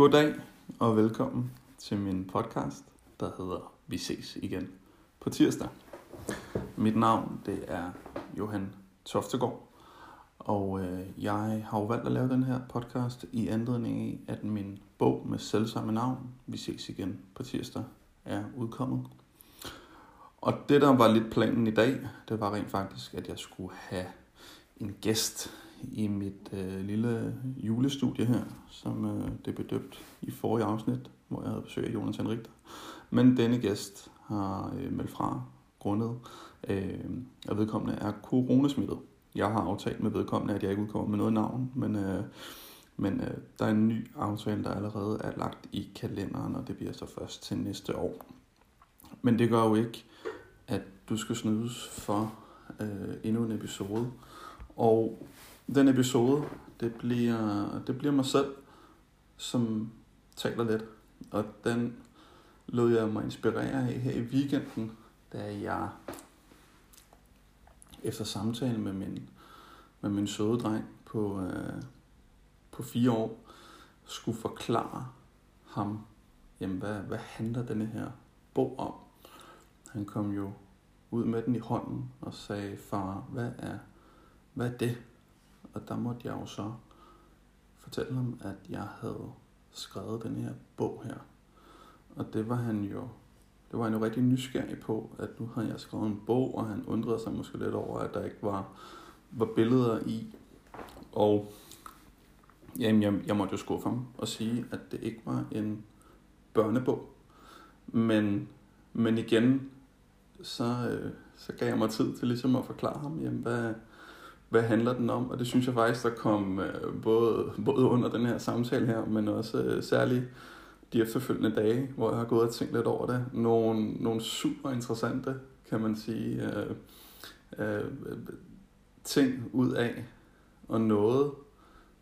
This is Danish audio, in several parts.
Goddag og velkommen til min podcast, der hedder Vi ses igen på tirsdag. Mit navn det er Johan Toftegård, og øh, jeg har jo valgt at lave den her podcast i anledning af, at min bog med selvsamme navn, Vi ses igen på tirsdag, er udkommet. Og det, der var lidt planen i dag, det var rent faktisk, at jeg skulle have en gæst i mit øh, lille julestudie her, som øh, det blev døbt i forrige afsnit, hvor jeg havde besøg af Jonas Henrik. Men denne gæst har øh, meldt fra grundet, øh, at vedkommende er coronasmittet. Jeg har aftalt med vedkommende, at jeg ikke udkommer med noget navn, men, øh, men øh, der er en ny aftale, der allerede er lagt i kalenderen, og det bliver så først til næste år. Men det gør jo ikke, at du skal snydes for øh, endnu en episode. Og den episode, det bliver, det bliver mig selv, som taler lidt. Og den lod jeg mig inspirere af her i weekenden, da jeg efter samtale med min, med min søde dreng på, øh, på fire år, skulle forklare ham, jamen hvad, hvad handler denne her bog om? Han kom jo ud med den i hånden og sagde, far, hvad er, hvad er det? Og der måtte jeg jo så fortælle ham, at jeg havde skrevet den her bog her. Og det var han jo, det var han jo rigtig nysgerrig på, at nu havde jeg skrevet en bog, og han undrede sig måske lidt over, at der ikke var, var billeder i. Og jamen, jeg, jeg måtte jo skuffe ham og sige, at det ikke var en børnebog. Men, men igen, så, øh, så gav jeg mig tid til ligesom at forklare ham, jamen, hvad, hvad handler den om? Og det synes jeg faktisk, der kom øh, både, både under den her samtale her, men også øh, særligt de efterfølgende dage, hvor jeg har gået og tænkt lidt over det. Nogle, nogle super interessante, kan man sige, øh, øh, ting ud af, og noget,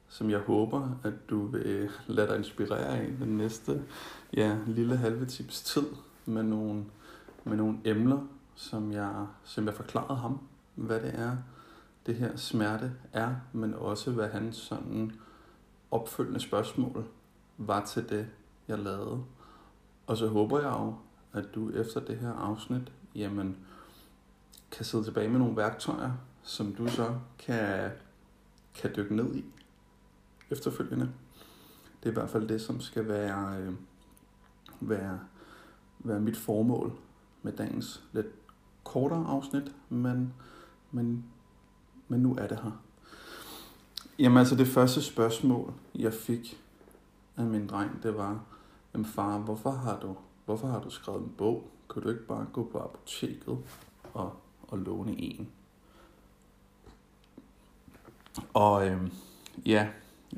som jeg håber, at du vil lade dig inspirere af den næste ja, lille halve tips tid med nogle, med nogle emner, som jeg, som jeg forklarede ham, hvad det er, det her smerte er, men også hvad hans sådan opfølgende spørgsmål var til det, jeg lavede. Og så håber jeg jo, at du efter det her afsnit, jamen, kan sidde tilbage med nogle værktøjer, som du så kan, kan dykke ned i efterfølgende. Det er i hvert fald det, som skal være, øh, være, være mit formål med dagens lidt kortere afsnit, men, men men nu er det her. Jamen altså det første spørgsmål, jeg fik af min dreng, det var, jamen far, hvorfor har du, hvorfor har du skrevet en bog? Kan du ikke bare gå på apoteket og, og låne en? Og øhm, ja,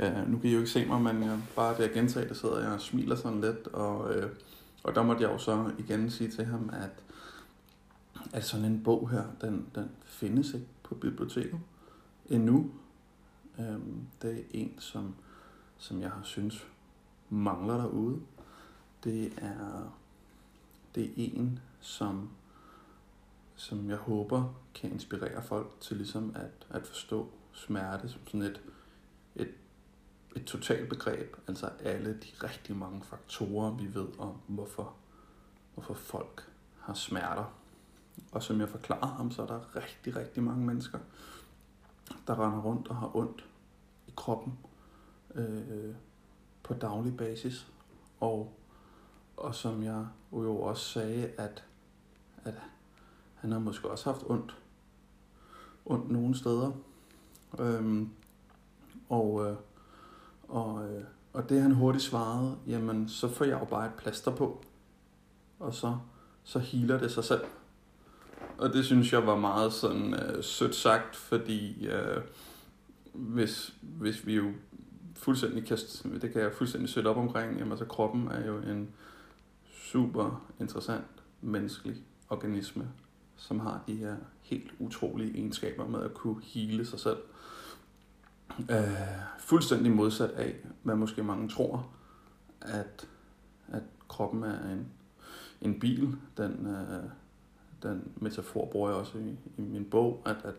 øh, nu kan I jo ikke se mig, men jeg, bare det jeg gentager det, sidder jeg og smiler sådan lidt, og, øh, og der måtte jeg jo så igen sige til ham, at, at sådan en bog her, den, den findes ikke på biblioteket endnu. Øhm, det er en, som, som jeg har synes mangler derude. Det er, det er en, som, som jeg håber kan inspirere folk til ligesom at, at forstå smerte som sådan et, et, et totalt begreb. Altså alle de rigtig mange faktorer, vi ved om, hvorfor, hvorfor folk har smerter. Og som jeg forklarede ham, så er der rigtig, rigtig mange mennesker, der render rundt og har ondt i kroppen øh, på daglig basis. Og, og som jeg jo også sagde, at, at han har måske også haft ondt, ondt nogle steder. Øhm, og, øh, og, øh, og det han hurtigt svarede, jamen så får jeg jo bare et plaster på, og så, så healer det sig selv. Og det synes jeg var meget sådan øh, sødt sagt, fordi øh, hvis, hvis vi jo fuldstændig kan, det kan jeg fuldstændig sætte op omkring, jamen altså kroppen er jo en super interessant menneskelig organisme, som har de her helt utrolige egenskaber med at kunne hele sig selv. Øh, fuldstændig modsat af, hvad måske mange tror, at, at kroppen er en, en bil, den, øh, den metafor bruger jeg også i, i min bog, at, at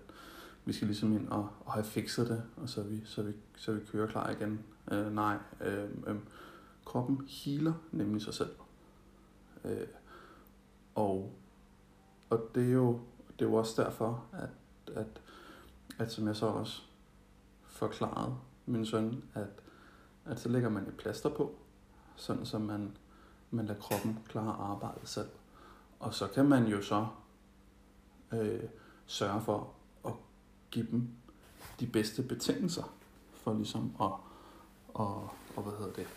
vi skal ligesom ind og, og have fikset det, og så vi, så vi, så vi kører klar igen. Øh, nej, øh, øh, kroppen healer nemlig sig selv. Øh, og, og det er jo det er jo også derfor, at, at, at som jeg så også forklarede min søn, at, at så lægger man et plaster på, sådan så man, man lader kroppen klare arbejdet selv. Og så kan man jo så øh, sørge for at give dem de bedste betingelser for ligesom at, og, og hvad hedder det,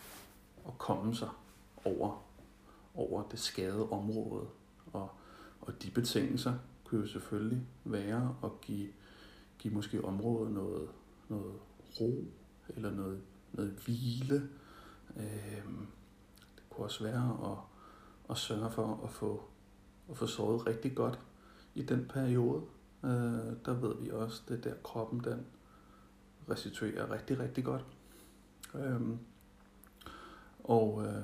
at komme sig over, over det skadede område. Og, og de betingelser kunne jo selvfølgelig være at give, give måske området noget, noget ro eller noget, noget hvile. Øh, det kunne også være at, at sørge for at få, at få sovet rigtig godt i den periode. Øh, der ved vi også, det der kroppen den restituerer rigtig, rigtig godt. Øhm, og, øh,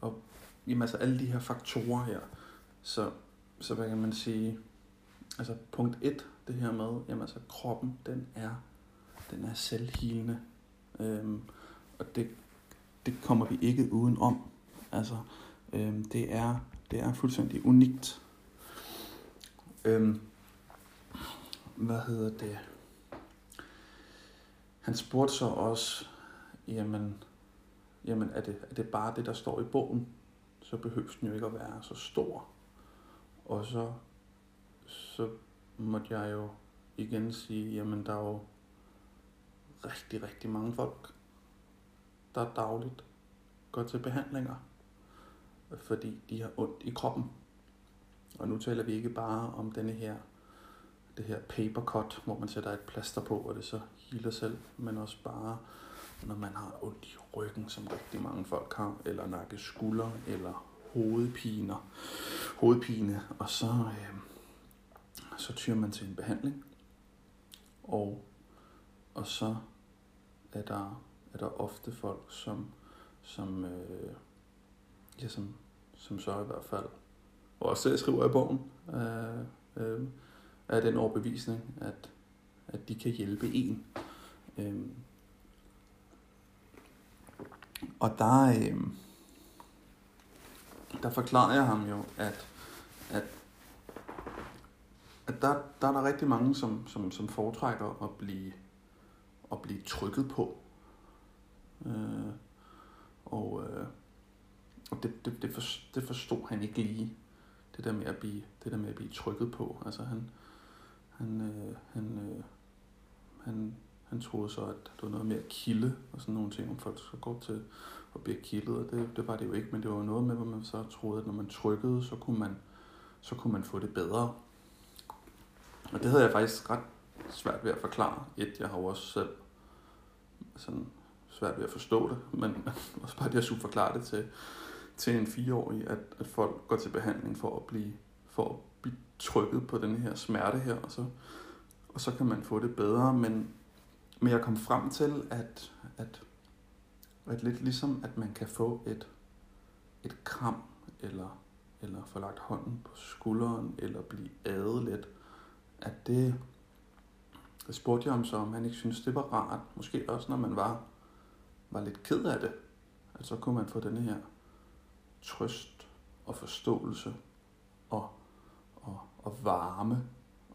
og jamen, altså alle de her faktorer her, så, så hvad kan man sige, altså punkt 1, det her med, jamen altså kroppen, den er, den er selvhilende. Øhm, og det, det kommer vi ikke uden om. Altså, øhm, det, er, det er fuldstændig unikt. Øhm, hvad hedder det? Han spurgte så også, jamen, jamen er, det, er det bare det, der står i bogen? Så behøver den jo ikke at være så stor. Og så, så måtte jeg jo igen sige, jamen der er jo rigtig, rigtig mange folk, der dagligt går til behandlinger, fordi de har ondt i kroppen. Og nu taler vi ikke bare om denne her, det her paper cut, hvor man sætter et plaster på, og det så healer selv, men også bare, når man har ondt i ryggen, som rigtig mange folk har, eller nakke skulder, eller hovedpiner, hovedpine, og så, øh, så tyrer man til en behandling, og, og så er der, er der ofte folk, som, som, øh, ja, som, som så i hvert fald, og også jeg skriver i bogen, øh, øh, er den overbevisning, at, at de kan hjælpe en. Øh, og der, øh, der forklarer jeg ham jo, at, at, at der, der er der rigtig mange, som, som, som foretrækker at blive, at blive trykket på. Øh, og øh, og det, det, det, for, det forstod han ikke lige, det der med at blive, det der med at blive trykket på. Altså han, han, øh, han, øh, han, han troede så, at det var noget med at kilde og sådan nogle ting, om folk så går til at blive kildet, og det, det var det jo ikke, men det var noget med, hvor man så troede, at når man trykkede, så kunne man, så kunne man få det bedre. Og det havde jeg faktisk ret svært ved at forklare. Et, jeg har jo også selv sådan svært ved at forstå det, men også bare det at skulle forklare det til, til en fireårig, at, at folk går til behandling for at blive, for at blive trykket på den her smerte her, og så, og så kan man få det bedre, men, men jeg kom frem til, at, at, at lidt ligesom, at man kan få et, et kram, eller, eller få lagt hånden på skulderen, eller blive adet lidt, at det, det spurgte jeg om så, om han ikke synes, det var rart. Måske også, når man var, var lidt ked af det. At så kunne man få den her trøst og forståelse og, og, og varme.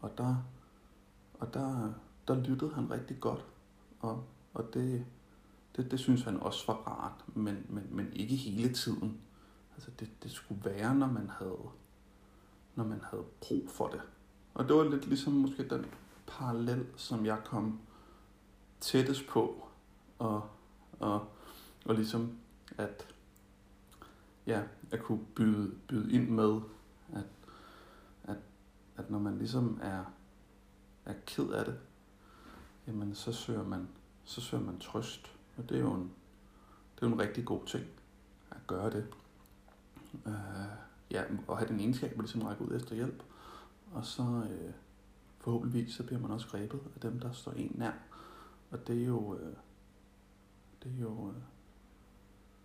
Og der, og der, der lyttede han rigtig godt. Og, og det, det, det synes han også var rart, men, men, men ikke hele tiden. Altså det, det skulle være, når man havde, når man havde brug for det. Og det var lidt ligesom måske den parallel, som jeg kom tættest på, og, og, og ligesom at, ja, at kunne byde, byde ind med, at, at, at når man ligesom er, er ked af det, jamen så søger man, så søger man trøst. Og det er jo en, det er jo en rigtig god ting at gøre det. Øh, ja, og have den egenskab at ligesom række ud efter hjælp. Og så øh, forhåbentligvis så bliver man også grebet af dem, der står en nær. Og det er jo, øh, det er jo, øh,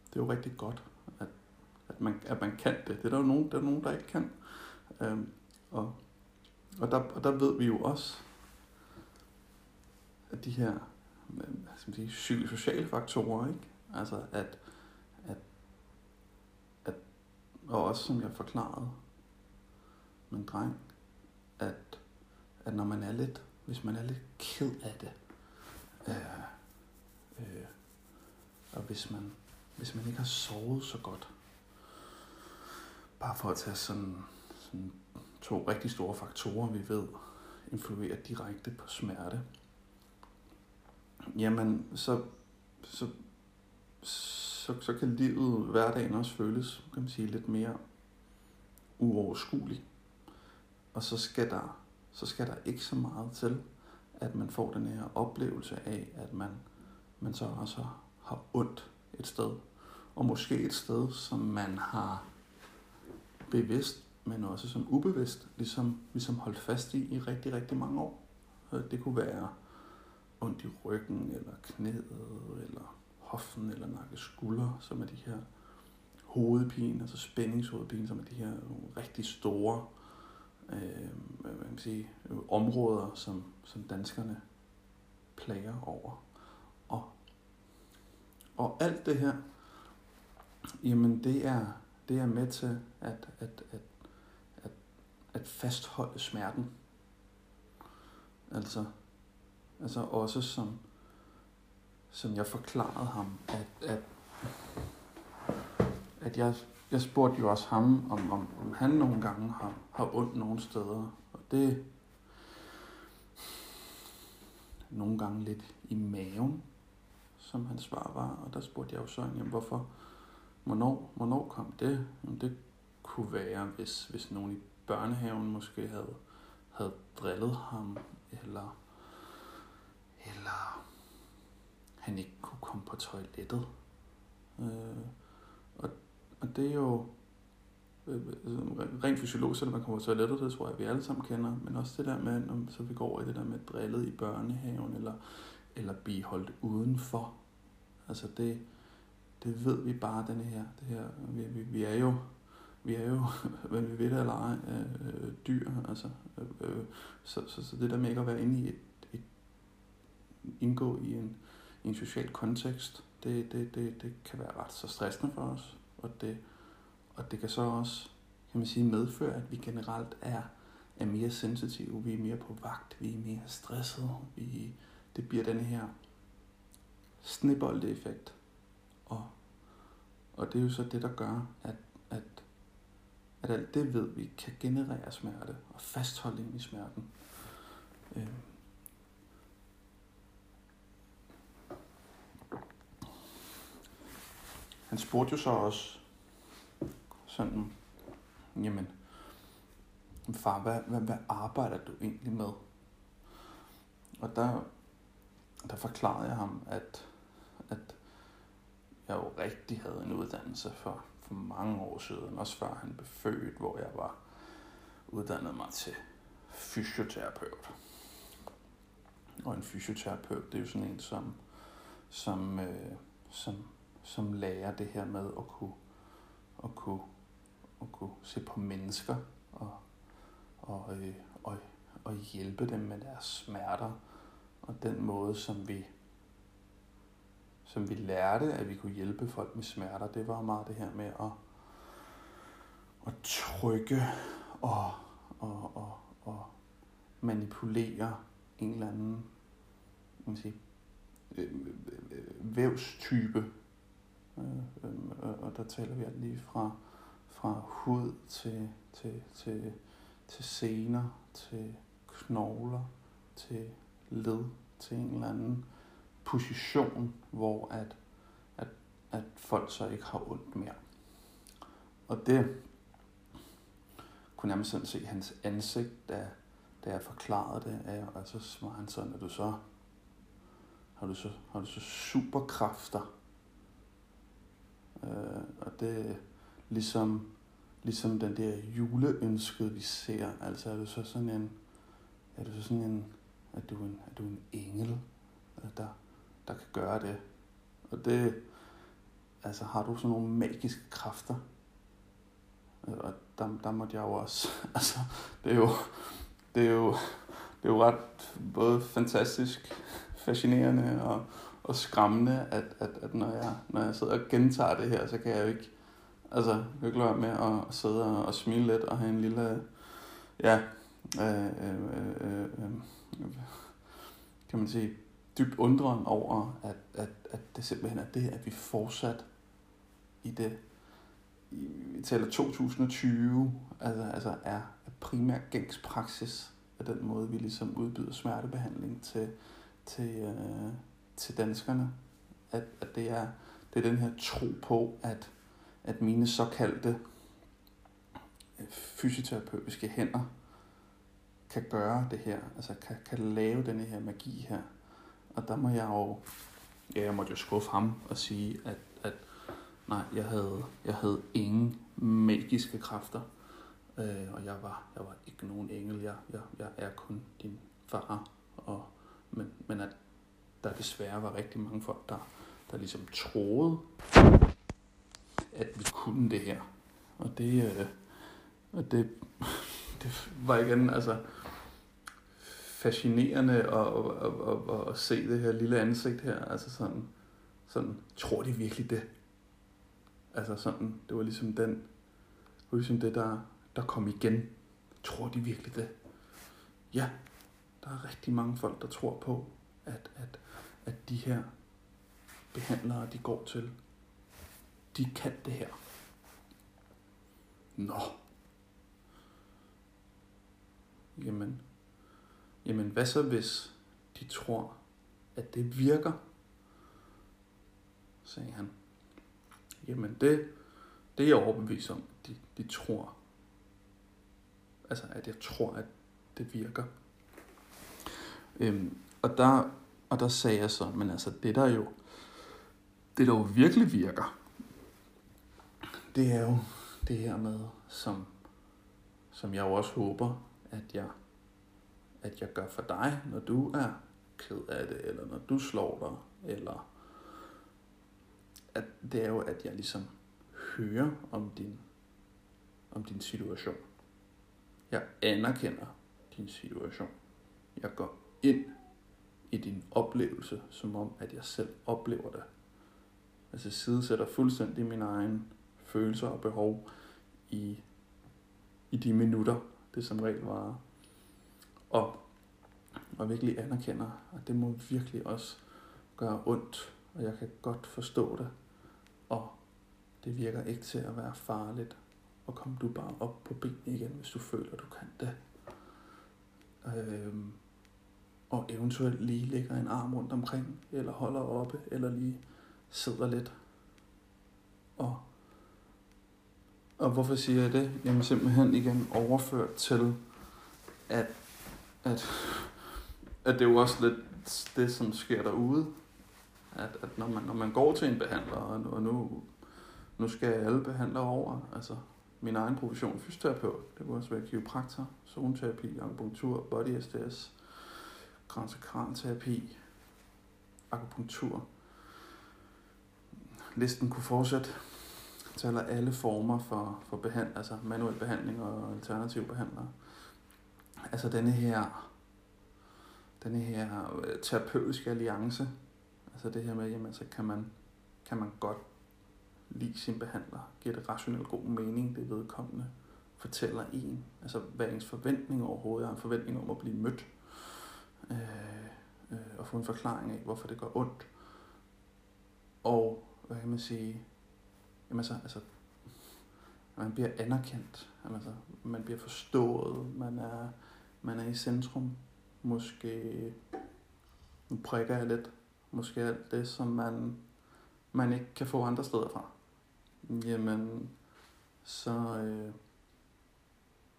det er jo rigtig godt, at, at, man, at man kan det. Det er der jo nogen, der, er nogen, der ikke kan. Øhm, og, og, der, og der ved vi jo også, at de her hvad skal man sige, psykosociale faktorer, ikke? altså at, at, og også som jeg forklarede min dreng, at, at når man er lidt, hvis man er lidt ked af det, øh, øh, og hvis man, hvis man ikke har sovet så godt, bare for at tage sådan, sådan to rigtig store faktorer, vi ved influerer direkte på smerte, jamen så, så, så, så kan livet, hverdagen også føles, kan man sige, lidt mere uoverskuelig. Og så skal der, så skal der ikke så meget til, at man får den her oplevelse af, at man, man så også har ondt et sted. Og måske et sted, som man har bevidst, men også som ubevidst, ligesom, ligesom holdt fast i i rigtig, rigtig mange år. Øh, det kunne være ondt i ryggen, eller knæet, eller hoften, eller nakke skulder, som er de her hovedpine, altså spændingshovedpine, som er de her rigtig store øh, hvad man kan sige, områder, som, som danskerne plager over. Og, og alt det her, jamen det er, det er med til at, at, at, at, at fastholde smerten. Altså, altså også som, som jeg forklarede ham, at, at, at jeg, jeg spurgte jo også ham, om, om, om han nogle gange har, har ondt nogle steder. Og det nogle gange lidt i maven, som hans svar var. Og der spurgte jeg jo så, jamen, hvorfor, hvornår, hvornår kom det? Jamen, det kunne være, hvis, hvis nogen i børnehaven måske havde, havde drillet ham, eller, eller han ikke kunne komme på toilettet. Øh, og, og det er jo øh, øh rent fysiologisk, at man kommer på toilettet, det tror jeg, vi alle sammen kender, men også det der med, når så vi går over i det der med drillet i børnehaven, eller, eller blive holdt udenfor. Altså det, det ved vi bare, den her, det her, vi, vi, vi er jo, vi er jo, hvad vi ved det eller ej, øh, dyr, altså, øh, øh, så, så, så det der med ikke at være inde i et, et indgå i en, i en social kontekst, det, det, det, det kan være ret så stressende for os. Og det, og det kan så også, kan man sige, medføre, at vi generelt er, er mere sensitive, vi er mere på vagt, vi er mere stressede, vi, det bliver den her snibbolde-effekt. Og, og det er jo så det, der gør, at, at, at alt det ved vi kan generere smerte og fastholde ind i smerten. Øh. Han spurgte jo så også sådan, jamen, far, hvad, hvad, hvad arbejder du egentlig med? Og der, der forklarede jeg ham, at, at jeg jo rigtig havde en uddannelse for, for mange år siden, også før han blev født, hvor jeg var uddannet mig til fysioterapeut. Og en fysioterapeut, det er jo sådan en, som, som, øh, som, som lærer det her med at kunne, at kunne, at kunne se på mennesker og, og, øh, og, og hjælpe dem med deres smerter. Og den måde, som vi, som vi lærte, at vi kunne hjælpe folk med smerter, det var meget det her med at, at trykke og, og, og, og manipulere en eller anden man sige, øh, vævstype. Øh, øh, øh, og der taler vi alt lige fra, fra hud til, til, til, til sener, til knogler, til led, til en eller anden position, hvor at, at, at folk så ikke har ondt mere. Og det kunne nærmest sådan se hans ansigt, da, da jeg forklarede det, af, altså, og så var han sådan, at du så har du så, har du så superkræfter. Øh, og det er ligesom, ligesom den der juleønske, vi ser. Altså er du så sådan en, er du så sådan en, er du en, er du en engel, der, der kan gøre det. Og det, altså har du sådan nogle magiske kræfter. Og der, der måtte jeg jo også, altså det er jo, det er jo, det er jo ret både fantastisk fascinerende og, og skræmmende, at, at, at når, jeg, når jeg sidder og gentager det her, så kan jeg jo ikke Altså, jeg kan ikke lade med at, at sidde og, og smile lidt og have en lille, ja, øh, øh, øh, øh, kan man sige, dyb undren over, at, at, at det simpelthen er det, at vi fortsat i det, i, vi taler 2020, altså, altså er primær gængs praksis af den måde, vi ligesom udbyder smertebehandling til, til, øh, til danskerne. At, at det, er, det er den her tro på, at, at mine såkaldte øh, fysioterapeutiske hænder kan gøre det her, altså kan, kan lave den her magi her. Og der må jeg jo, ja, jeg måtte jo skuffe ham og sige, at, at nej, jeg havde, jeg havde ingen magiske kræfter. Øh, og jeg var, jeg var ikke nogen engel, jeg, jeg, jeg er kun din far. Og, men, men at der desværre var rigtig mange folk, der, der ligesom troede, at vi kunne det her. Og det, øh, og det, det var igen, altså, fascinerende at, at, at, at, at se det her lille ansigt her. Altså sådan, sådan, tror de virkelig det? Altså sådan, det var ligesom den, det var ligesom det, der, der kom igen. Tror de virkelig det? Ja, der er rigtig mange folk, der tror på, at, at, at de her behandlere, de går til, de kan det her. Nå. Jamen, jamen hvad så hvis de tror, at det virker? sagde han. Jamen det, det er jeg overbevist om, de, de tror. Altså at jeg tror, at det virker. Øhm, og, der, og der sagde jeg så, men altså det der jo, det der jo virkelig virker, det er jo det her med, som, som jeg jo også håber, at jeg, at jeg gør for dig, når du er ked af det, eller når du slår dig, eller at det er jo, at jeg ligesom hører om din, om din situation. Jeg anerkender din situation. Jeg går ind i din oplevelse, som om, at jeg selv oplever det. Altså sidesætter fuldstændig min egen følelser og behov i, i de minutter, det som regel var. Og, og virkelig anerkender, at det må virkelig også gøre ondt, og jeg kan godt forstå det. Og det virker ikke til at være farligt. Og kom du bare op på benene igen, hvis du føler, du kan det. Øhm, og eventuelt lige lægger en arm rundt omkring, eller holder oppe, eller lige sidder lidt. Og, og hvorfor siger jeg det? Jamen simpelthen igen overført til, at, at, at det er jo også lidt det, som sker derude. At, at når, man, når man går til en behandler, og nu, nu skal alle behandlere over, altså min egen profession, fysioterapeut, det kunne også være kiropraktor, zoneterapi, akupunktur, body SDS, grænsekranterapi, akupunktur. Listen kunne fortsætte. Taler alle former for, for behandling, altså manuel behandling og alternativ behandlere. Altså denne her, denne her øh, terapeutiske alliance, altså det her med, jamen, så kan man, kan man godt lide sin behandler, giver det rationelt god mening, det vedkommende fortæller en, altså hvad ens forventning overhovedet? Er, en forventning om at blive mødt, øh, øh, og få en forklaring af, hvorfor det gør ondt. Og, hvad kan man sige, jamen så, altså man bliver anerkendt, altså, man bliver forstået, man er, man er i centrum, måske, nu prikker jeg lidt, måske alt det, som man, man ikke kan få andre steder fra jamen, så, øh,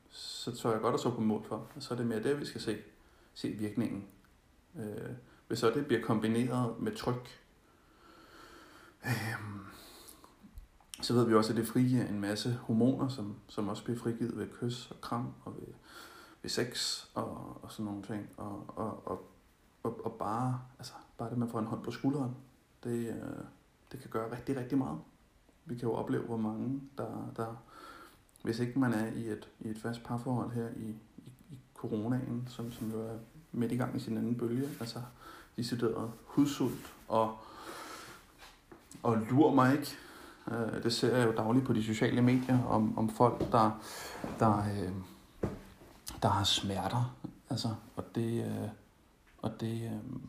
så tør jeg godt at så på mål for. Og så er det mere det, vi skal se, se virkningen. Øh, hvis så det bliver kombineret med tryk, øh, så ved vi også, at det frigiver en masse hormoner, som, som også bliver frigivet ved kys og kram og ved, ved sex og, og sådan nogle ting. Og, og, og, og, og bare, altså, bare det, man får en hånd på skulderen, det, øh, det kan gøre rigtig, rigtig meget vi kan jo opleve, hvor mange, der, der hvis ikke man er i et, i et fast parforhold her i, i, i coronaen, som, som jo er midt i gang i sin anden bølge, altså decideret hudsult og, og lur mig ikke, Øh, det ser jeg jo dagligt på de sociale medier om, om folk, der, der, øh, der har smerter. Altså, og det, øh, og det, øh,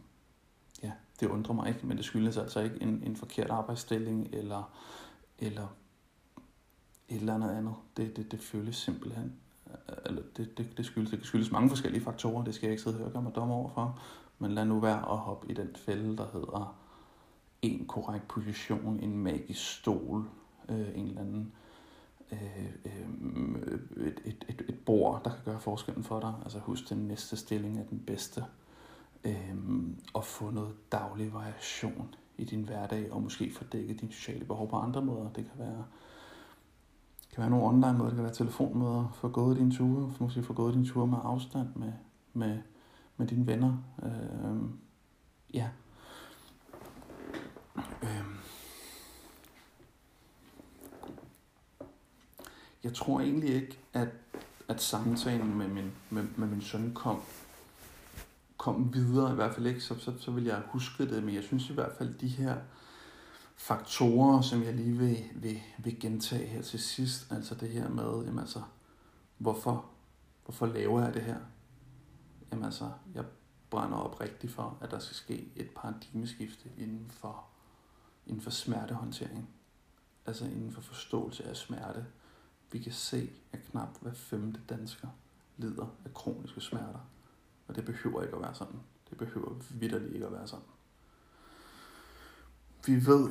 ja, det undrer mig ikke, men det skyldes altså ikke en, en forkert arbejdsstilling eller, eller et eller andet andet. Det, det, det føles simpelthen, øh, eller det, det, det, skyldes, det skyldes mange forskellige faktorer, det skal jeg ikke sidde og gøre mig dom over for, men lad nu være at hoppe i den fælde, der hedder en korrekt position, en magisk stol, øh, en eller anden øh, øh, bor, der kan gøre forskellen for dig. Altså husk, den næste stilling er den bedste. Øh, og få noget daglig variation i din hverdag, og måske få dækket dine sociale behov på andre måder. Det kan være det kan være nogle online måder, det kan være telefonmøder, få gået dine ture, måske få gået dine ture med afstand med, med, med dine venner. Øhm, ja. Øhm. Jeg tror egentlig ikke, at, at samtalen med min, med, med min søn kom, kom videre, i hvert fald ikke, så, så, så vil jeg huske det, men jeg synes i hvert fald, de her faktorer, som jeg lige vil, vil, vil gentage her til sidst, altså det her med, jamen altså, hvorfor, hvorfor laver jeg det her? Jamen altså, jeg brænder op rigtigt for, at der skal ske et paradigmeskifte inden for, inden for smertehåndtering. Altså inden for forståelse af smerte. Vi kan se, at knap hver femte dansker lider af kroniske smerter. Og det behøver ikke at være sådan. Det behøver vidderligt ikke at være sådan. Vi ved,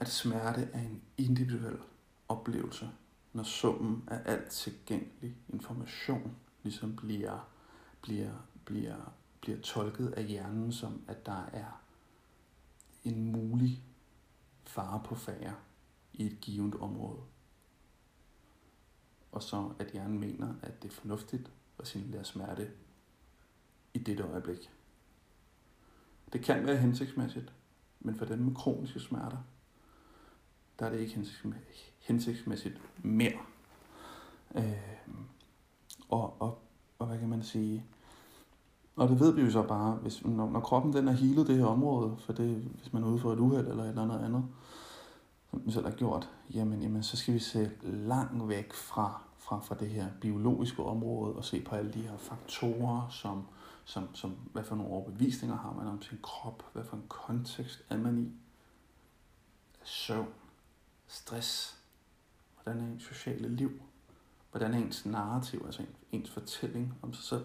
at smerte er en individuel oplevelse, når summen af alt tilgængelig information ligesom bliver, bliver, bliver, bliver tolket af hjernen som, at der er en mulig fare på færre i et givet område. Og så at hjernen mener, at det er fornuftigt at signalere smerte i dette øjeblik. Det kan være hensigtsmæssigt, men for dem med kroniske smerter, der er det ikke hensigtsmæssigt mere. Øh, og, og, og hvad kan man sige? Og det ved vi jo så bare, hvis, når, når kroppen den er healet det her område, for det, hvis man er ude for et uheld eller et eller andet andet, som den selv har gjort, jamen, jamen så skal vi se langt væk fra, fra, fra det her biologiske område og se på alle de her faktorer, som, som, som hvad for nogle overbevisninger har man om sin krop, hvad for en kontekst er man i, søvn, stress, hvordan er ens sociale liv, hvordan er ens narrativ, altså ens fortælling om sig selv.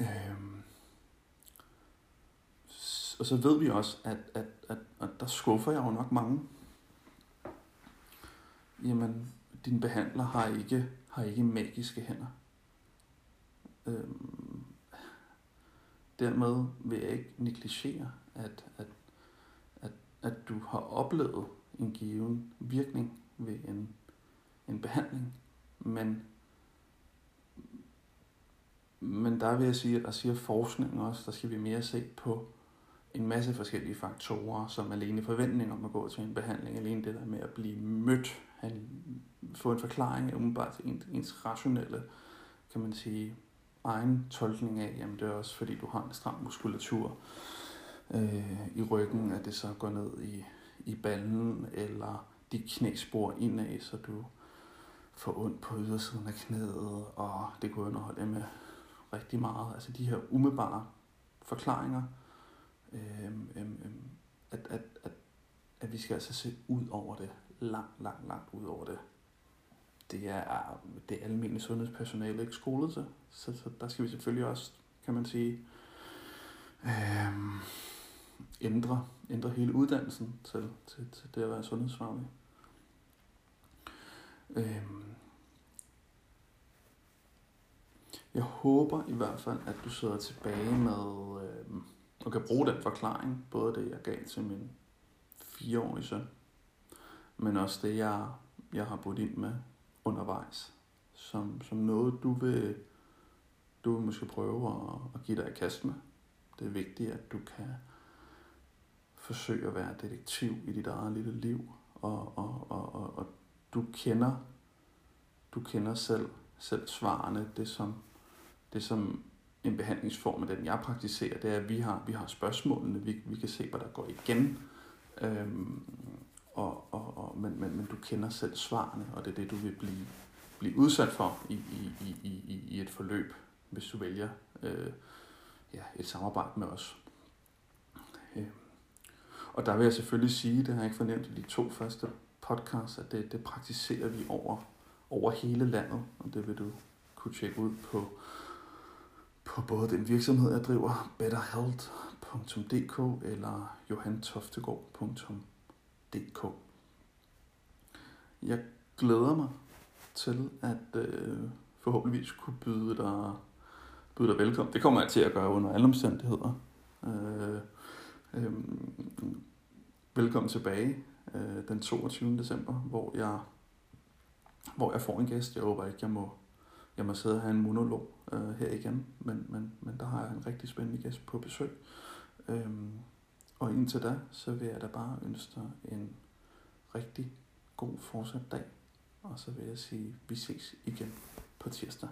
Øhm. Og så ved vi også, at, at, at, at der skuffer jeg jo nok mange. Jamen, din behandler har ikke, har ikke magiske hænder. Øhm, dermed vil jeg ikke negligere, at, at, at, at du har oplevet en given virkning ved en, en behandling, men, men der vil jeg sige, at der siger forskningen også, der skal vi mere se på en masse forskellige faktorer, som alene forventning om at gå til en behandling, alene det der med at blive mødt, at få en forklaring umiddelbart til ens, ens rationelle, kan man sige, egen tolkning af, jamen det er også fordi du har en stram muskulatur øh, i ryggen, at det så går ned i, i ballen, eller de knæspor indad, så du får ondt på ydersiden af knæet, og det kunne underholde med rigtig meget. Altså de her umiddelbare forklaringer, Øhm, øhm, øhm, at, at, at, at vi skal altså se ud over det, langt, langt, langt ud over det det er det almindelige sundhedspersonale ikke skolet til. Så, så der skal vi selvfølgelig også, kan man sige, øhm, ændre, ændre hele uddannelsen til, til, til det at være sundhedsfaglig. Øhm, jeg håber i hvert fald, at du sidder tilbage med øhm, og kan bruge den forklaring, både det jeg gav til min fireårige søn, men også det jeg, jeg har budt ind med undervejs, som, som noget, du vil, du vil måske prøve at, at give dig i kast med. Det er vigtigt, at du kan forsøge at være detektiv i dit eget lille liv, og, og, og, og, og du kender du kender selv, selv svarene. Det som, det som en behandlingsform, den jeg praktiserer, det er, at vi har, vi har spørgsmålene, vi, vi kan se, hvad der går igen. Øhm, og, og, og, men, men, men du kender selv svarene, og det er det, du vil blive, blive udsat for i, i, i, i, i et forløb, hvis du vælger øh, ja, et samarbejde med os. Øh. Og der vil jeg selvfølgelig sige, det har jeg ikke fornemt i de to første podcasts, at det, det praktiserer vi over, over hele landet, og det vil du kunne tjekke ud på, på både den virksomhed, jeg driver, betterhealth.dk eller johantoftegård.dk. Jeg glæder mig til at øh, forhåbentligvis kunne byde dig, byde dig velkommen. Det kommer jeg til at gøre under alle omstændigheder. Øh, øh, velkommen tilbage øh, den 22. december, hvor jeg, hvor jeg får en gæst. Jeg håber ikke, jeg må, jeg må sidde og have en monolog øh, her igen, men, men, men der har jeg en rigtig spændende gæst på besøg. Øhm, og indtil da, så vil jeg da bare ønske dig en rigtig god fortsat dag. Og så vil jeg sige, vi ses igen på tirsdag.